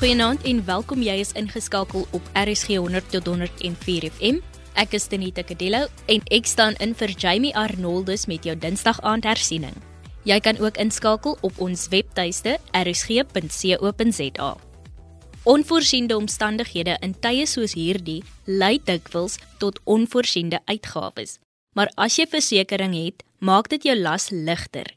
Goeienaand en welkom jy is ingeskakel op RSG 100 tot 104 FM. Ek is Tenita Kadello en ek staan in vir Jamie Arnoldus met jou Dinsdag aand hersiening. Jy kan ook inskakel op ons webtuiste rsg.co.za. Onvoorsiene omstandighede in tye soos hierdie lei dikwels tot onvoorsiene uitgawes. Maar as jy versekerings het, maak dit jou las ligter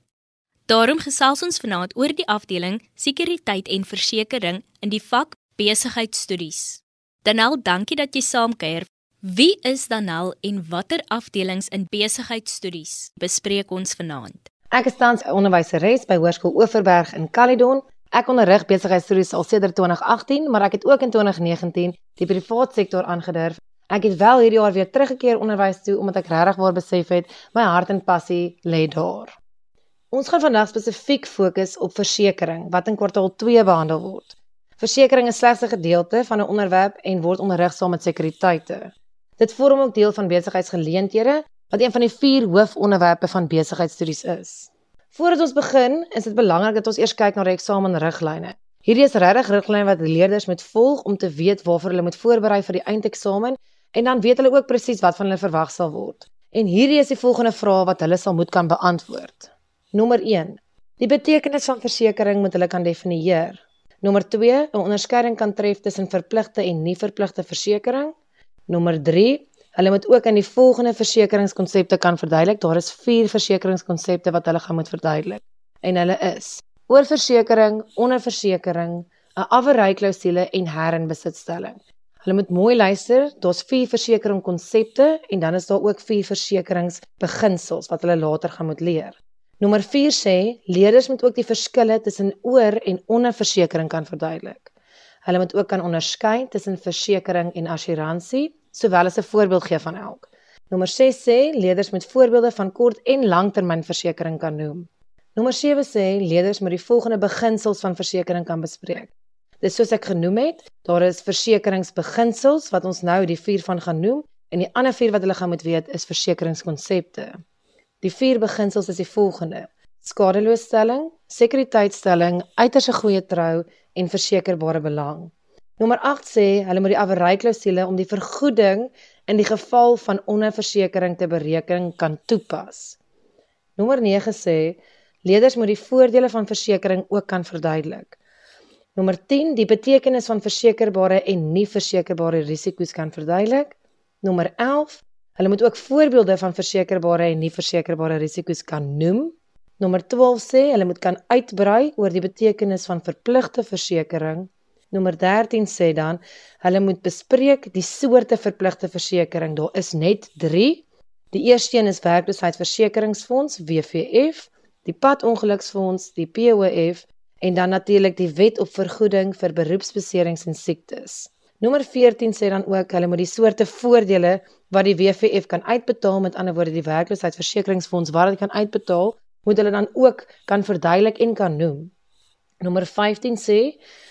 Daarom gesels ons vanaand oor die afdeling sekuriteit en versekerings in die vak besigheidstudies. Danel, dankie dat jy saamkuier. Wie is Danel en watter afdelings in besigheidstudies bespreek ons vanaand? Ek is tans 'n onderwyseres by Hoërskool Oeverberg in Caledon. Ek onderrig besigheidstudies al sedert 2018, maar ek het ook in 2019 die private sektor aangedurf. Ek het wel hierdie jaar weer teruggekeer onderwys toe omdat ek regtig waar besef het my hart en passie lê daar. Ons gaan vandag spesifiek fokus op versekerings wat in kwartaal 2 behandel word. Versekerings is slegs 'n gedeelte van 'n onderwerp en word onderrig saam met sekuriteite. Dit vorm ook deel van besigheidsgeleenthede wat een van die vier hoofonderwerpe van besigheidstudies is. Voordat ons begin, is dit belangrik dat ons eers kyk na die eksamenriglyne. Hierdie is regtig riglyne wat leerders moet volg om te weet waarvoor hulle moet voorberei vir die eindeksamen en dan weet hulle ook presies wat van hulle verwag sal word. En hierdie is die volgende vrae wat hulle sal moet kan beantwoord. Nommer 1. Die betekenis van versekering moet hulle kan definieer. Nommer 2. 'n Onderskeiding kan tref tussen verpligte en nie verpligte versekering. Nommer 3. Hulle moet ook in die volgende versekeringskonsepte kan verduidelik. Daar is 4 versekeringskonsepte wat hulle gaan moet verduidelik. En hulle is: oorversekering, onderversekering, 'n averryklousule en herinbesitstelling. Hulle moet mooi luister. Daar's 4 versekeringskonsepte en dan is daar ook 4 versekeringsbeginsels wat hulle later gaan moet leer. Nommer 4 sê leerders moet ook die verskille tussen oor en onderversekering kan verduidelik. Hulle moet ook kan onderskei tussen versekering en assuransie, sowel as 'n voorbeeld gee van elk. Nommer 6 sê leerders moet voorbeelde van kort en langtermynversekering kan noem. Nommer 7 sê leerders moet die volgende beginsels van versekering kan bespreek. Dis soos ek genoem het, daar is versekeringsbeginsels wat ons nou die 4 van gaan noem en die ander 4 wat hulle gaan moet weet is versekeringskonsepte. Die vier beginsels is die volgende: skadeloosstelling, sekuriteitstelling, uiterse goeie trou en versekerbare belang. Nommer 8 sê hulle moet die averryklousule om die vergoeding in die geval van onderversekering te bereken kan toepas. Nommer 9 sê leerders moet die voordele van versekering ook kan verduidelik. Nommer 10 die betekenis van versekerbare en nie versekerbare risiko's kan verduidelik. Nommer Hulle moet ook voorbeelde van versekerbare en nie versekerbare risiko's kan noem. Nommer 12 sê hulle moet kan uitbrei oor die betekenis van verpligte versekering. Nommer 13 sê dan hulle moet bespreek die soorte verpligte versekering. Daar is net 3. Die eerste een is werkloosheidsversekeringsfonds WVF, die padongeluksfonds, die POF en dan natuurlik die wet op vergoeding vir beroepsbeserings en siektes. Nommer 14 sê dan ook hulle moet die soorte voordele wat die WVF kan uitbetaal met ander woorde die werkloosheidsversekeringsfonds wat dit kan uitbetaal, moet hulle dan ook kan verduidelik en kan noem. Nommer 15 sê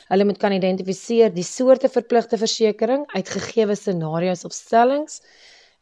hulle moet kan identifiseer die soorte verpligte versekering uit gegeewe scenario's of stellings.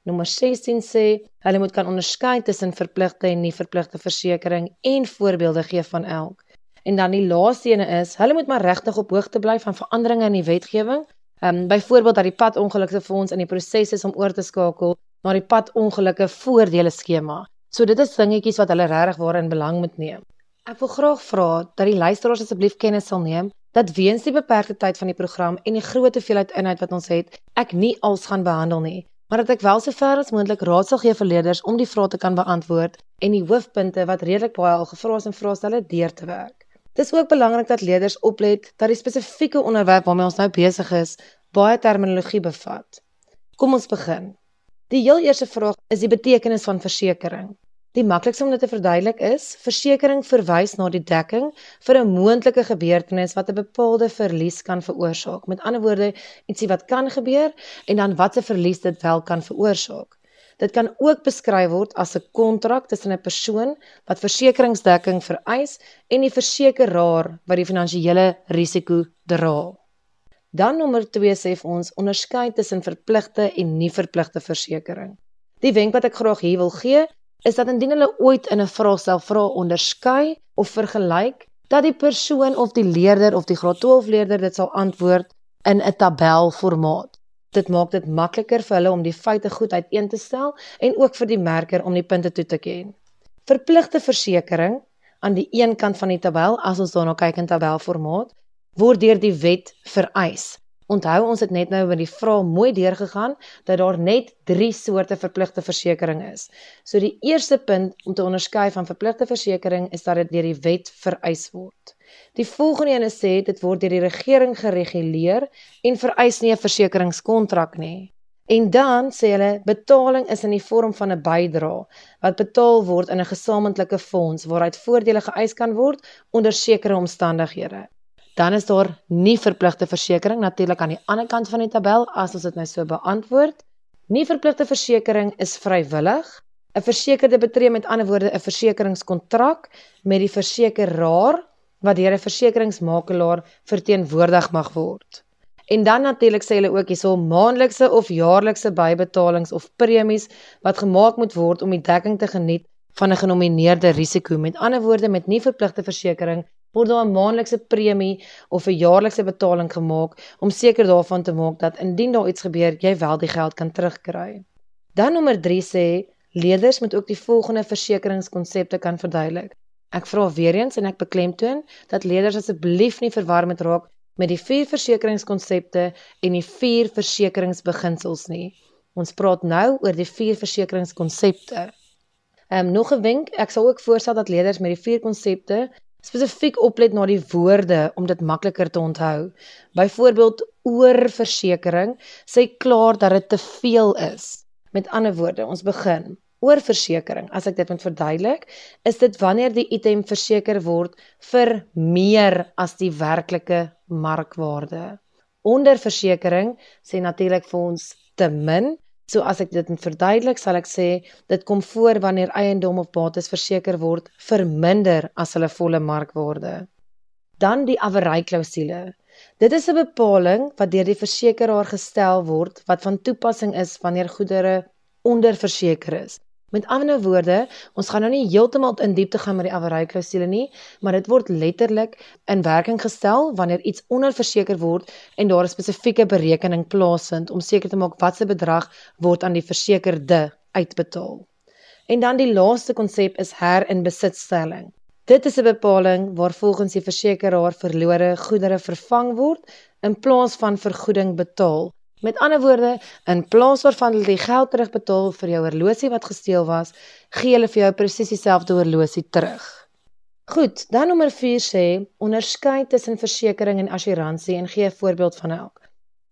Nommer 16 sê hulle moet kan onderskei tussen verpligte en nie verpligte versekering en voorbeelde gee van elk. En dan die laaste ene is, hulle moet maar regtig op hoogte bly van veranderinge in die wetgewing Ehm um, byvoorbeeld dat die padongelukkige fonds in die proses is om oor te skakel na die padongelukkige voordele skema. So dit is dingetjies wat hulle regtig waarin belang moet neem. Ek wil graag vra dat die luisteraars asseblief kennis sal neem dat weens die beperkte tyd van die program en die groot hoeveelheid inhoud wat ons het, ek nie als gaan behandel nie, maar dat ek wel so ver as moontlik raad sal gee vir leerders om die vrae te kan beantwoord en die hoofpunte wat redelik baie al gevra is en vraestelle deur te werk. Dis ook belangrik dat leerders oplet dat die spesifieke onderwerp waarmee ons nou besig is, baie terminologie bevat. Kom ons begin. Die heel eerste vraag is die betekenis van versekering. Die maklikste om dit te verduidelik is: versekering verwys na die dekking vir 'n moontlike gebeurtenis wat 'n bepaalde verlies kan veroorsaak. Met ander woorde, ietsie wat kan gebeur en dan wat 'n verlies dit wel kan veroorsaak. Dit kan ook beskryf word as 'n kontrak tussen 'n persoon wat versekeringsdekking vereis en die versekeraar wat die finansiële risiko dra. Dan nommer 2 sê ons onderskei tussen verpligte en nie verpligte versekerings. Die wenk wat ek graag hier wil gee, is dat indien hulle ooit in 'n vraagstel vra onderskei of vergelyk dat die persoon of die leerder of die graad 12 leerder dit sal antwoord in 'n tabelformaat. Dit maak dit makliker vir hulle om die feite goed uiteen te stel en ook vir die merker om die punte toe te ken. Verpligte versekerings aan die een kant van die tabel as ons daarna kyk in tabelformaat word deur die wet vereis. Onthou ons het net nou met die vraag mooi deurgegaan dat daar net 3 soorte verpligte versekerings is. So die eerste punt om te onderskei van verpligte versekerings is dat dit deur die wet vereis word. Die volgende een sê dit word deur die regering gereguleer en vereis nie 'n versekeringskontrak nie. En dan sê hulle betaling is in die vorm van 'n bydrae wat betaal word in 'n gesamentlike fonds waaruit voordele geëis kan word onder sekere omstandighede. Dan is daar nie verpligte versekerings natuurlik aan die ander kant van die tabel as ons dit nou so beantwoord. Nie verpligte versekerings is vrywillig. 'n Versekerde betree met ander woorde 'n versekeringskontrak met die versekeraar wat deur 'n versekeringsmakelaar verteenwoordig mag word. En dan natuurlik sê hulle ook hierso maandelikse of jaarlikse bybetalings of premies wat gemaak moet word om die dekking te geniet van 'n genomineerde risiko. Met ander woorde, met nie verpligte versekerings word daar 'n maandelikse premie of 'n jaarlikse betaling gemaak om seker daarvan te maak dat indien daar iets gebeur, jy wel die geld kan terugkry. Dan nommer 3 sê leerders moet ook die volgende versekeringskonsepte kan verduidelik. Ek vra weer eens en ek beklemtoon dat leerders asseblief nie verwar moet raak met die vier versekeringskonsepte en die vier versekeringsbeginsels nie. Ons praat nou oor die vier versekeringskonsepte. Ehm um, nog 'n wenk, ek sal ook voorstel dat leerders met die vier konsepte spesifiek oplet na die woorde om dit makliker te onthou. Byvoorbeeld oorversekering, sê klaar dat dit te veel is. Met ander woorde, ons begin oorversekering, as ek dit moet verduidelik, is dit wanneer die item verseker word vir meer as die werklike markwaarde. Onderversekering sê natuurlik vir ons te min. So as ek dit moet verduidelik, sal ek sê dit kom voor wanneer eiendom of bates verseker word vir minder as hulle volle markwaarde. Dan die averyklousule. Dit is 'n bepaling wat deur die versekeraar gestel word wat van toepassing is wanneer goedere onderverseker is. Met ander woorde, ons gaan nou nie heeltemal in diepte gaan met die averyklousule nie, maar dit word letterlik in werking gestel wanneer iets onderverseker word en daar 'n spesifieke berekening plaasvind om seker te maak watse bedrag word aan die versekerde uitbetaal. En dan die laaste konsep is herinbesitstelling. Dit is 'n bepaling waar volgens die versekeraar verlore goedere vervang word in plaas van vergoeding betaal Met ander woorde, in plaas waarvan hulle die geld terugbetaal vir jou horlosie wat gesteel was, gee hulle vir jou presies dieselfde horlosie terug. Goed, dan nommer 4 sê, onderskei tussen versekering en assuransie en gee 'n voorbeeld van elk.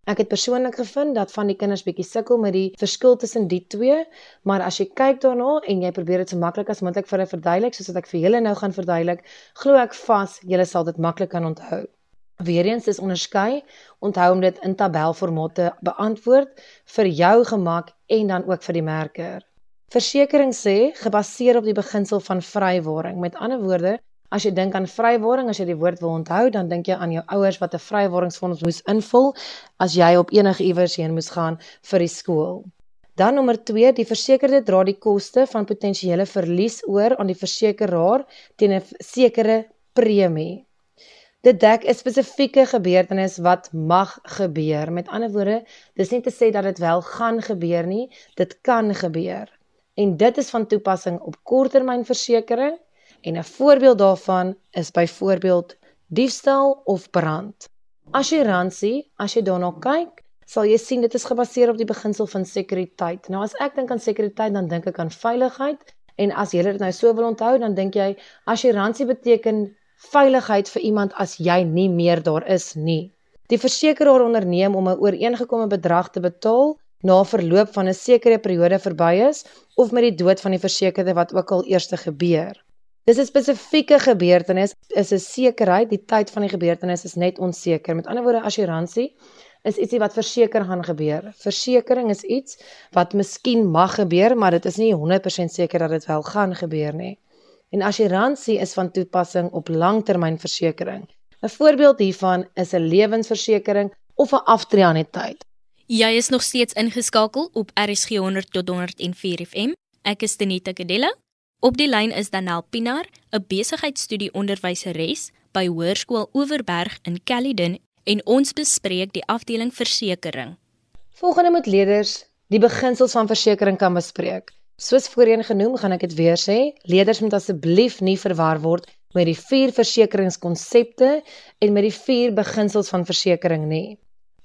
Ek het persoonlik gevind dat van die kinders bietjie sukkel met die verskil tussen die twee, maar as jy kyk daarna en jy probeer dit so maklik as moontlik vir hulle verduidelik soos wat ek vir julle nou gaan verduidelik, glo ek vas julle sal dit maklik kan onthou. Weereens is onderskei, onthou om dit in tabelformaat te beantwoord vir jou gemak en dan ook vir die merker. Versekering sê gebaseer op die beginsel van vrywaring. Met ander woorde, as jy dink aan vrywaring, as jy die woord wil onthou, dan dink jy aan jou ouers wat 'n vrywaringsfonds moes invul as jy op enige iewers heen moes gaan vir die skool. Dan nommer 2, die versekerde dra die koste van potensiële verlies oor aan die versekeraar teen 'n sekere premie. Dit dek 'n spesifieke gebeurtenis wat mag gebeur. Met ander woorde, dis nie te sê dat dit wel gaan gebeur nie, dit kan gebeur. En dit is van toepassing op korttermynversekering en 'n voorbeeld daarvan is byvoorbeeld diefstal of brand. Assuransie, as jy daarna kyk, sal jy sien dit is gebaseer op die beginsel van sekuriteit. Nou as ek dink aan sekuriteit, dan dink ek aan veiligheid en as jy dit nou so wil onthou, dan dink jy assuransie beteken veiligheid vir iemand as jy nie meer daar is nie. Die versekeraar onderneem om 'n ooreengekome bedrag te betaal na verloop van 'n sekere periode verby is of met die dood van die versekerde wat ook al eers gebeur. Dis 'n spesifieke gebeurtenis, is 'n sekerheid, die tyd van die gebeurtenis is net onseker. Met ander woorde, assuransie is ietsie wat verseker gaan gebeur. Versekering is iets wat miskien mag gebeur, maar dit is nie 100% seker dat dit wel gaan gebeur nie en assuransie is van toepassing op langtermynversekering. 'n Voorbeeld hiervan is 'n lewensversekering of 'n aftreeanniteit. Jy is nog steeds ingeskakel op RSG 100 tot 104 FM. Ek is Tenita Kadella. Op die lyn is Danel Pinaar, 'n besigheidsstudie onderwyseres by Hoërskool Oeverberg in Caledon en ons bespreek die afdeling versekerings. Volgende moet leerders die beginsels van versekerings kan bespreek. Soos voorheen genoem, gaan ek dit weer sê, leerders moet asseblief nie verwar word met die vier versekeringskonsepte en met die vier beginsels van versekering nie.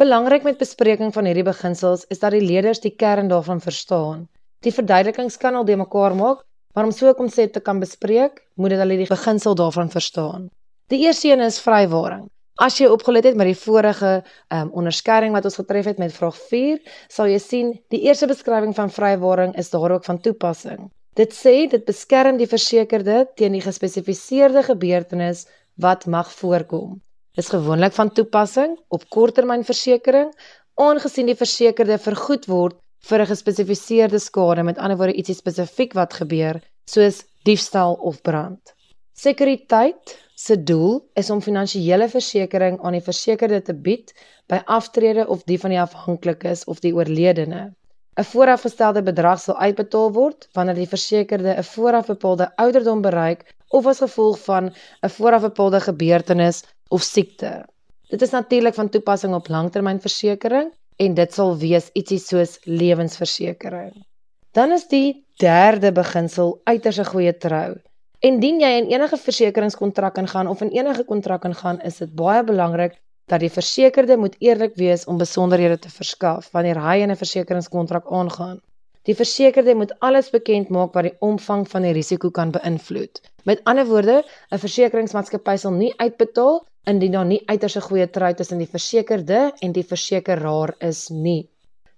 Belangrik met bespreking van hierdie beginsels is dat die leerders die kern daarvan verstaan. Die verduidelikings kan al de mekaar maak, maar om so 'n konsep te kan bespreek, moet dit hulle die beginsel daarvan verstaan. Die eerste een is vrywaring. As jy opgelet het met die vorige um, onderskeiding wat ons getref het met vraag 4, sal jy sien die eerste beskrywing van vrywaring is daar ook van toepassing. Dit sê dit beskerm die versekerde teen die gespesifiseerde gebeurtenis wat mag voorkom. Dit is gewoonlik van toepassing op korttermynversekering aangesien die versekerde vergoed word vir 'n gespesifiseerde skade, met ander woorde ietsie spesifiek wat gebeur, soos diefstal of brand. Sekuriteit se doel is om finansiële versekering aan die versekerde te bied by aftrede of die van die afhanklikes of die oorledene. 'n voorafgestelde bedrag sal uitbetaal word wanneer die versekerde 'n voorafbepaalde ouderdom bereik of as gevolg van 'n voorafbepaalde gebeurtenis of siekte. Dit is natuurlik van toepassing op langtermynversekering en dit sal wees ietsie soos lewensversekering. Dan is die derde beginsel uiters 'n goeie trou. Indien jy in enige versekeringskontrak ingaan of in enige kontrak ingaan, is dit baie belangrik dat die versekerde moet eerlik wees om besonderhede te verskaf wanneer hy 'n versekeringskontrak aangaan. Die versekerde moet alles bekend maak wat die omvang van die risiko kan beïnvloed. Met ander woorde, 'n versekeringsmaatskappy sal nie uitbetaal indien daar nie uiters 'n goeie trou tussen die versekerde en die versekeraar is nie.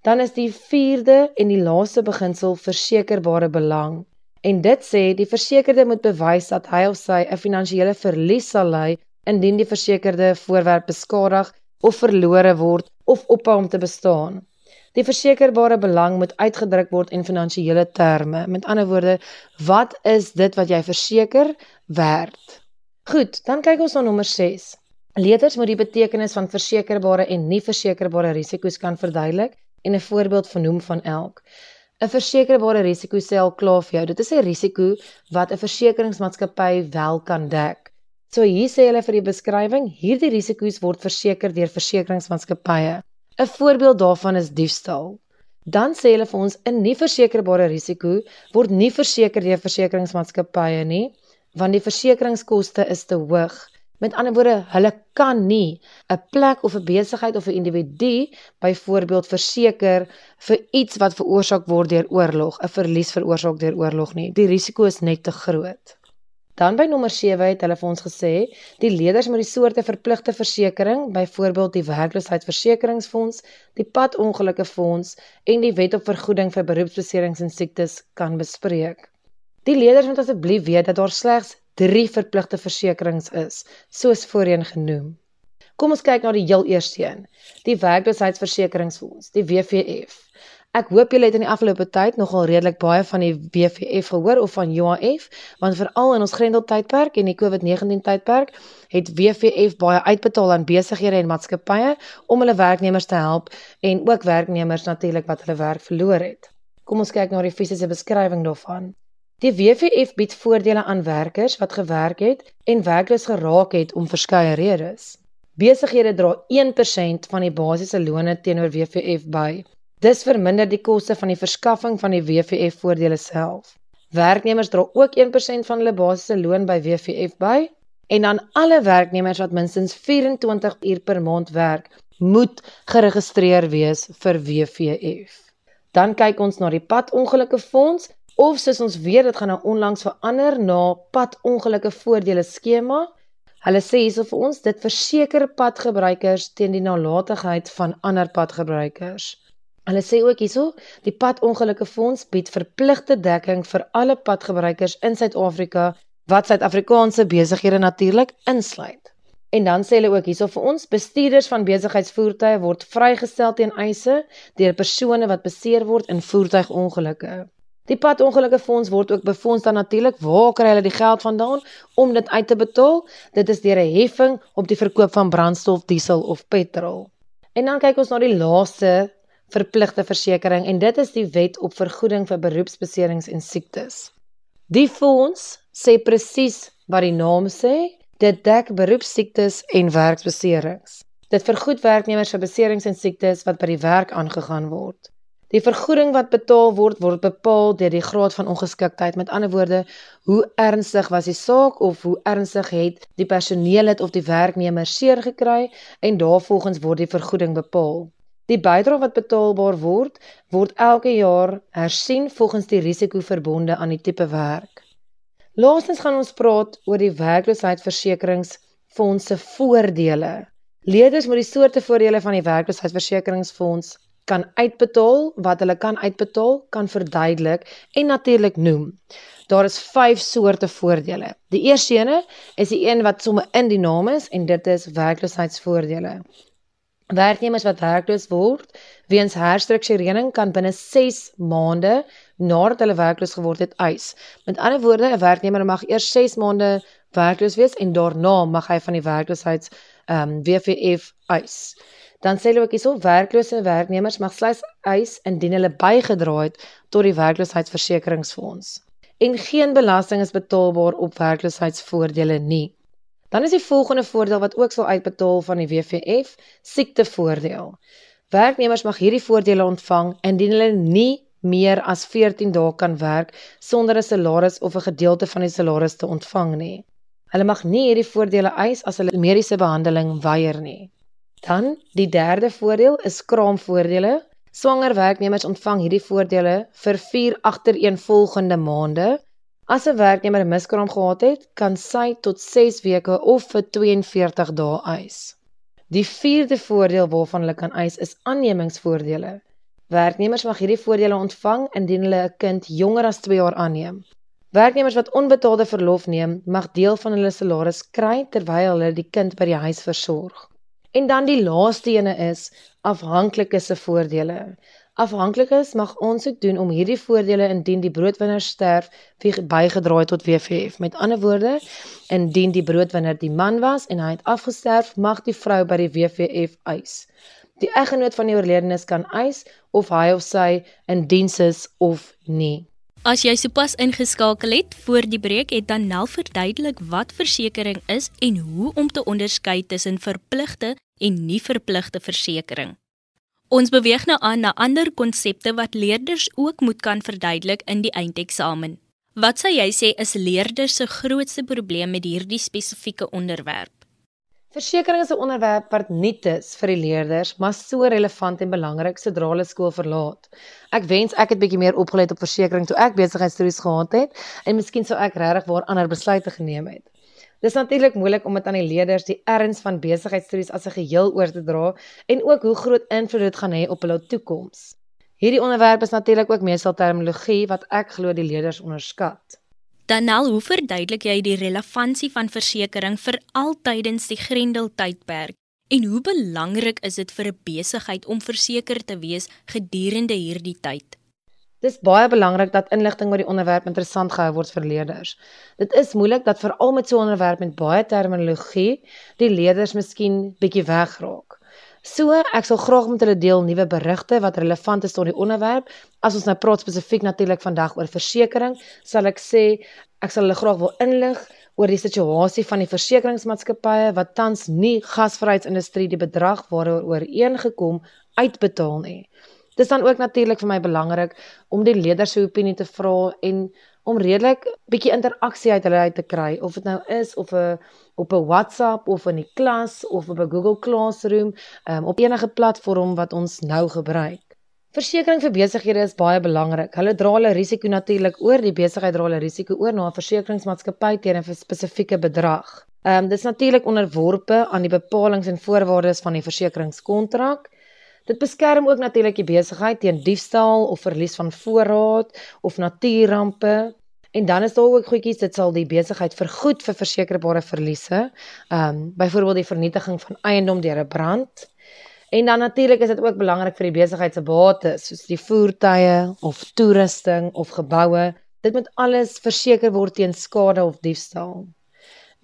Dan is die 4de en die laaste beginsel versekerbare belang. En dit sê die versekerde moet bewys dat hy of sy 'n finansiële verlies sal ly indien die versekerde voorwerp beskadig of verlore word of ophou om te bestaan. Die versekerbare belang moet uitgedruk word in finansiële terme. Met ander woorde, wat is dit wat jy verseker werd? Goed, dan kyk ons na nommer 6. Leerders moet die betekenis van versekerbare en nie versekerbare risiko's kan verduidelik en 'n voorbeeld vernoem van elk. 'n Versekerbare risiko sê al klaar vir jou, dit is 'n risiko wat 'n versekeringsmaatskappy wel kan dek. So hier sê hulle vir die beskrywing, hierdie risiko's word verseker deur versekeringsmaatskappye. 'n Voorbeeld daarvan is diefstal. Dan sê hulle vir ons 'n nie versekerbare risiko word nie verseker deur versekeringsmaatskappye nie, want die versekeringskoste is te hoog. Met ander woorde, hulle kan nie 'n plek of 'n besigheid of 'n individu byvoorbeeld verseker vir iets wat veroorsaak word deur oorlog, 'n verlies veroorsaak deur oorlog nie. Die risiko is net te groot. Dan by nommer 7 het hulle vir ons gesê, die leerders moet die soorte verpligte versekerings, byvoorbeeld die werkloosheidsversekeringsfonds, die padongelukkefonds en die wet op vergoeding vir beroepsbeserings en siektes kan bespreek. Die leerders moet asseblief weet dat daar slegs 3 verpligte versekerings is, soos voorheen genoem. Kom ons kyk na die heel eerste een, die werkloosheidsversekeringsfonds, die WVF. Ek hoop julle het in die afgelope tyd nogal redelik baie van die WVF gehoor of van UAF, want veral in ons Grendeltydperk en die COVID-19 tydperk het WVF baie uitbetaal aan besighede en maatskappye om hulle werknemers te help en ook werknemers natuurlik wat hulle werk verloor het. Kom ons kyk na die fisiese beskrywing daarvan. Die WVF bied voordele aan werkers wat gewerk het en werkloos geraak het om verskeie redes. Besighede dra 1% van die basiese loone teenoor WVF by. Dis verminder die koste van die verskaffing van die WVF voordele self. Werknemers dra ook 1% van hulle basiese loon by WVF by en dan alle werknemers wat minstens 24 uur per maand werk, moet geregistreer wees vir WVF. Dan kyk ons na die padongelukke fonds of soos ons weet dit gaan nou onlangs verander na padongelukke voordele skema. Hulle sê hierso vir ons dit verseker padgebruikers teen die nalatigheid van ander padgebruikers. Hulle sê ook hierso, die padongelukke fonds bied verpligte dekking vir alle padgebruikers in Suid-Afrika wat Suid-Afrikaanse besighede natuurlik insluit. En dan sê hulle ook hierso vir ons, bestuurders van besigheidsvoertuie word vrygestel teen eise deur persone wat beseer word in voertuigongelukke. Die padongelukke fonds word ook befonds dan natuurlik waar kry hulle die geld vandaan om dit uit te betaal? Dit is deur 'n heffing op die verkoop van brandstof, diesel of petrol. En dan kyk ons na die laaste verpligte versekering en dit is die wet op vergoeding vir beroepsbeserings en siektes. Die fonds sê presies wat die naam sê, Dit dek beroepsiektes en werksbeserings. Dit vergoed werknemers vir beserings en siektes wat by die werk aangegaan word. Die vergoeding wat betaal word, word bepaal deur die graad van ongeskiktheid. Met ander woorde, hoe ernstig was die saak of hoe ernstig het die personeel het of die werknemer seer gekry en daarvolgens word die vergoeding bepaal. Die bydrae wat betaalbaar word, word elke jaar hersien volgens die risiko verbonde aan die tipe werk. Laastens gaan ons praat oor die werkloosheidsversekeringsfonds se voordele. Leerders moet die soorte voordele van die werkloosheidsversekeringsfonds kan uitbetaal, wat hulle kan uitbetaal, kan verduidelik en natuurlik noem. Daar is 5 soorte voordele. Die eerste ene is die een wat sommer in die naam is en dit is werkloosheidsvoordele. Werknemers wat werkloos word weens herstrukturering kan binne 6 maande nadat hulle werkloos geword het eis. Met ander woorde, 'n werknemer mag eers 6 maande werkloos wees en daarna mag hy van die werkloosheids ehm um, WVF eis. Dan sê hulle ook hierso werklose werknemers mag slegs eis indien hulle bygedra het tot die werkloosheidsversekeringsfonds en geen belasting is betaalbaar op werkloosheidsvoordele nie. Dan is die volgende voordeel wat ook sal uitbetaal van die WVF, siektevoordeel. Werknemers mag hierdie voordele ontvang indien hulle nie meer as 14 dae kan werk sonder 'n salaris of 'n gedeelte van die salaris te ontvang nie. Hulle mag nie hierdie voordele eis as hulle mediese behandeling weier nie. Dan die derde voordeel is kraamvoordele. Swanger werknemers ontvang hierdie voordele vir 4 agtereenvolgende maande. As 'n werknemer 'n miskraam gehad het, kan sy tot 6 weke of vir 42 dae eis. Die vierde voordeel waarvan hulle kan eis is aannemingsvoordele. Werknemers mag hierdie voordele ontvang indien hulle 'n kind jonger as 2 jaar aanneem. Werknemers wat onbetaalde verlof neem, mag deel van hulle salaris kry terwyl hulle die kind by die huis versorg. En dan die laaste ene is afhanklikes se voordele. Afhanklikes mag aansoek doen om hierdie voordele indien die broodwinner sterf wie bygedra het tot WVF. Met ander woorde, indien die broodwinner die man was en hy het afgesterf, mag die vrou by die WVF eis. Die eggenoot van die oorledenes kan eis of hy of sy in diens is of nie. As jy sopas ingeskakel het voor die breek het dan Nel verduidelik wat versekerings is en hoe om te onderskei tussen verpligte en nie verpligte versekerings. Ons beweeg nou aan na ander konsepte wat leerders ook moet kan verduidelik in die eindeksamen. Wat sou jy sê is leerders se grootste probleem met hierdie spesifieke onderwerp? Versekering is 'n onderwerp wat nuut is vir die leerders, maar so relevant en belangrik sodra hulle skool verlaat. Ek wens ek het bietjie meer opgelet op versekerings toe ek besigheidstudies gehad het en miskien sou ek regtig waar ander besluite geneem het. Dis natuurlik moeilik om dit aan die leerders die erns van besigheidstudies as 'n geheel oor te dra en ook hoe groot invloed dit gaan hê op hulle toekoms. Hierdie onderwerp is natuurlik ook meestal terminologie wat ek glo die leerders onderskat. Danel, hoe verduidelik jy die relevantie van versekerings vir altydens die Grendel tydperk en hoe belangrik is dit vir 'n besigheid om verseker te wees gedurende hierdie tyd? Dis baie belangrik dat inligting oor die onderwerp interessant gehou word vir leerders. Dit is moeilik dat veral met so 'n onderwerp met baie terminologie die leerders miskien bietjie wegraak. So, ek sal graag met hulle deel nuwe berigte wat relevant is tot die onderwerp. As ons nou praat spesifiek natuurlik vandag oor versekerings, sal ek sê ek sal hulle graag wil inlig oor die situasie van die versekeringsmaatskappye wat tans nie gasvryheidsindustrie die bedrag waaroor ooreengekom uitbetaal nie. Dis dan ook natuurlik vir my belangrik om die leerders se opinie te vra en om redelik bietjie interaksie uit hulle uit te kry of dit nou is of 'n op 'n WhatsApp of in die klas of op 'n Google Classroom um, op enige platform wat ons nou gebruik. Versekering vir besighede is baie belangrik. Hulle dra hulle risiko natuurlik oor, die besigheid dra hulle risiko oor na 'n versekeringsmaatskappy teen 'n spesifieke bedrag. Ehm um, dit is natuurlik onderworpe aan die bepalinge en voorwaardes van die versekeringskontrak. Dit beskerm ook natuurlik die besigheid teen diefstal of verlies van voorraad of natuurampe. En dan is daar ook goedjies dit sal die besigheid vergoed vir versekerbare verliese. Ehm um, byvoorbeeld die vernietiging van eiendom deur 'n brand. En dan natuurlik is dit ook belangrik vir die besigheid se bates soos die voertuie of toerusting of geboue. Dit moet alles verseker word teen skade of diefstal.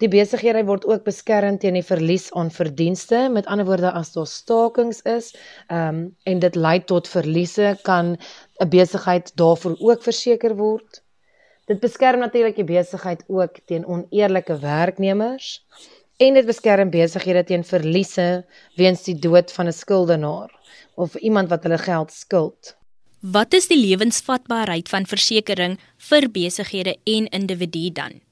Die besighede word ook beskerm teen die verlies aan verdienste. Met ander woorde, as daar stakings is, ehm um, en dit lei tot verliese, kan 'n besigheid daarvoor ook verseker word. Dit beskerm natuurlik die besigheid ook teen oneerlike werknemers en dit beskerm besighede teen verliese weens die dood van 'n skuldenaar of iemand wat hulle geld skuld. Wat is die lewensvatbaarheid van versekerings vir besighede en individue dan?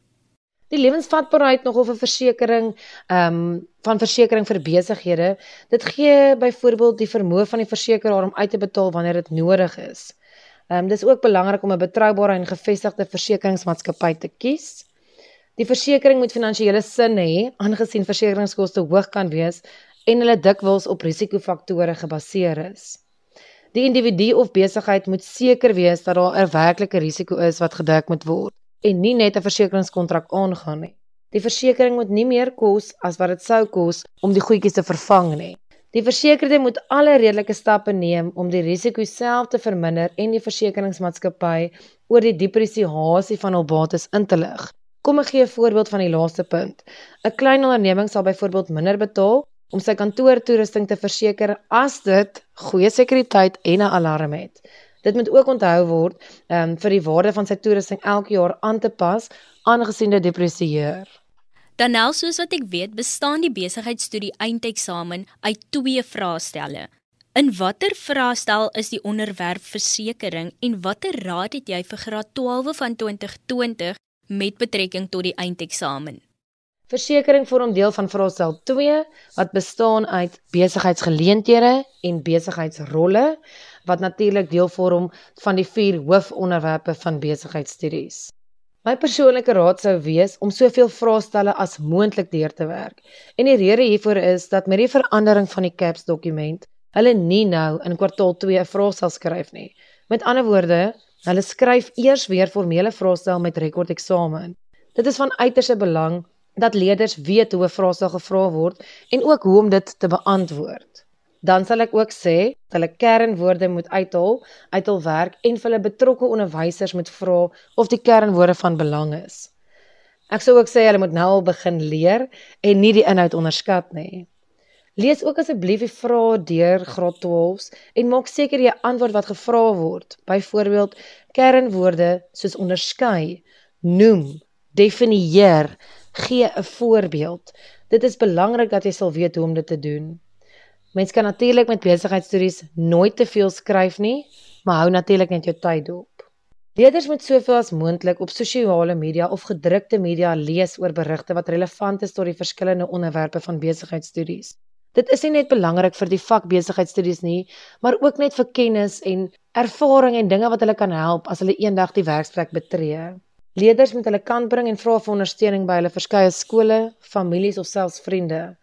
Die lewensvatbaarheid nog of 'n versekering ehm um, van versekerings vir besighede, dit gee byvoorbeeld die vermoë van die versekeraar om uit te betaal wanneer dit nodig is. Ehm um, dis ook belangrik om 'n betroubare en gevestigde versekeringsmaatskappy te kies. Die versekering moet finansiële sin hê aangesien versekeringskoste hoog kan wees en hulle dikwels op risikofaktore gebaseer is. Die individu of besigheid moet seker wees dat daar 'n werklike risiko is wat gedek moet word en nie net 'n versekeringskontrak aangaan nie. Die versekering moet nie meer kos as wat dit sou kos om die goedjies te vervang nie. Die versekerde moet alle redelike stappe neem om die risiko self te verminder en die versekeringsmaatskappy oor die depresiasie van hul bates in te lig. Kom ek gee 'n voorbeeld van die laaste punt. 'n Klein onderneming sal byvoorbeeld minder betaal om sy kantoortoerusting te verseker as dit goeie sekuriteit en 'n alarm het. Dit moet ook onthou word um, vir die waarde van sy toerusting elke jaar aan te pas aangesien dit depresieer. Dan nou soos wat ek weet, bestaan die besigheidstudie eindeksamen uit twee vraestelle. In watter vraestel is die onderwerp versekerings en watter raad het jy vir graad 12 van 2020 met betrekking tot die eindeksamen? Versekering vorm deel van vraestel 2 wat bestaan uit besigheidsgeleenthede en besigheidsrolle wat natuurlik deel vorm van die vier hoofonderwerpe van besigheidstudies. My persoonlike raad sou wees om soveel vraestelle as moontlik deur te werk. En die rede hiervoor is dat met die verandering van die CAPS dokument, hulle nie nou in kwartaal 2 'n vraestel skryf nie. Met ander woorde, hulle skryf eers weer formele vraestel met rekordeksamen. Dit is van uiterste belang dat leerders weet hoe 'n vraestel gevra word en ook hoe om dit te beantwoord. Dan sal ek ook sê dat hulle kernwoorde moet uithaal uit hul werk en vir hulle betrokke onderwysers moet vra of die kernwoorde van belang is. Ek sou ook sê hulle moet nou al begin leer en nie die inhoud onderskat nie. Lees ook asseblief die vrae deur graad 12s en maak seker jy antwoord wat gevra word. Byvoorbeeld kernwoorde soos onderskei, noem, definieer, gee 'n voorbeeld. Dit is belangrik dat jy sal weet hoe om dit te doen. Mens kan natuurlik met besigheidstories nooit te veel skryf nie, maar hou natuurlik net jou tyd dop. Leerders moet soveel as moontlik op sosiale media of gedrukte media lees oor berigte wat relevant is tot die verskillende onderwerpe van besigheidstories. Dit is nie net belangrik vir die vak besigheidstories nie, maar ook net vir kennis en ervaring en dinge wat hulle kan help as hulle eendag die werksplek betree. Leerders moet hulle kant bring en vra vir ondersteuning by hulle verskeie skole, families of selfs vriende.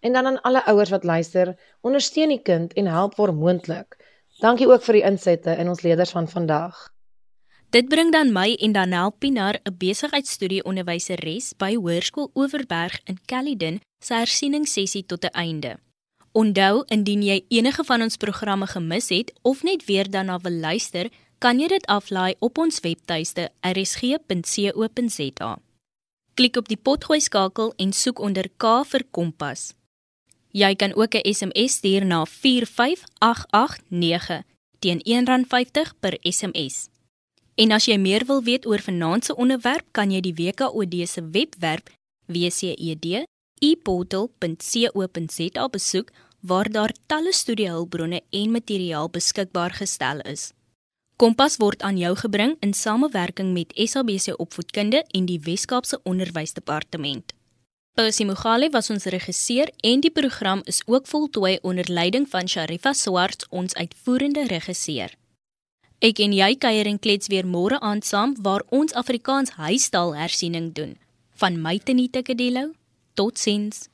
En dan aan alle ouers wat luister, ondersteun die kind en help waar moontlik. Dankie ook vir die insette in ons leerders van vandag. Dit bring dan my en Danel Pinaar, 'n besigheidstudie onderwyseres by Hoërskool Oeverberg in Caledon, se hersieningssessie tot 'n einde. Onthou, indien jy enige van ons programme gemis het of net weer daarna wil luister, kan jy dit aflaai op ons webtuiste rsg.co.za. Klik op die potgooi skakel en soek onder K vir Kompas. Jy kan ook 'n SMS stuur na 45889 teen R1.50 per SMS. En as jy meer wil weet oor vanaand se onderwerp, kan jy die WKOD se webwerf wced.eportal.co.za besoek waar daar talle studiehulpbronne en materiaal beskikbaar gestel is. Kompas word aan jou gebring in samewerking met SABC Opvoedkunde en die Wes-Kaapse Onderwysdepartement. Percy Mogale was ons regisseur en die program is ook voltooi onder leiding van Sharifa Swarts, ons uitvoerende regisseur. Ek en jy kuier en klets weer môre aand saam waar ons Afrikaans huistaal hersiening doen. Van my Tenita Kadello. Totsiens.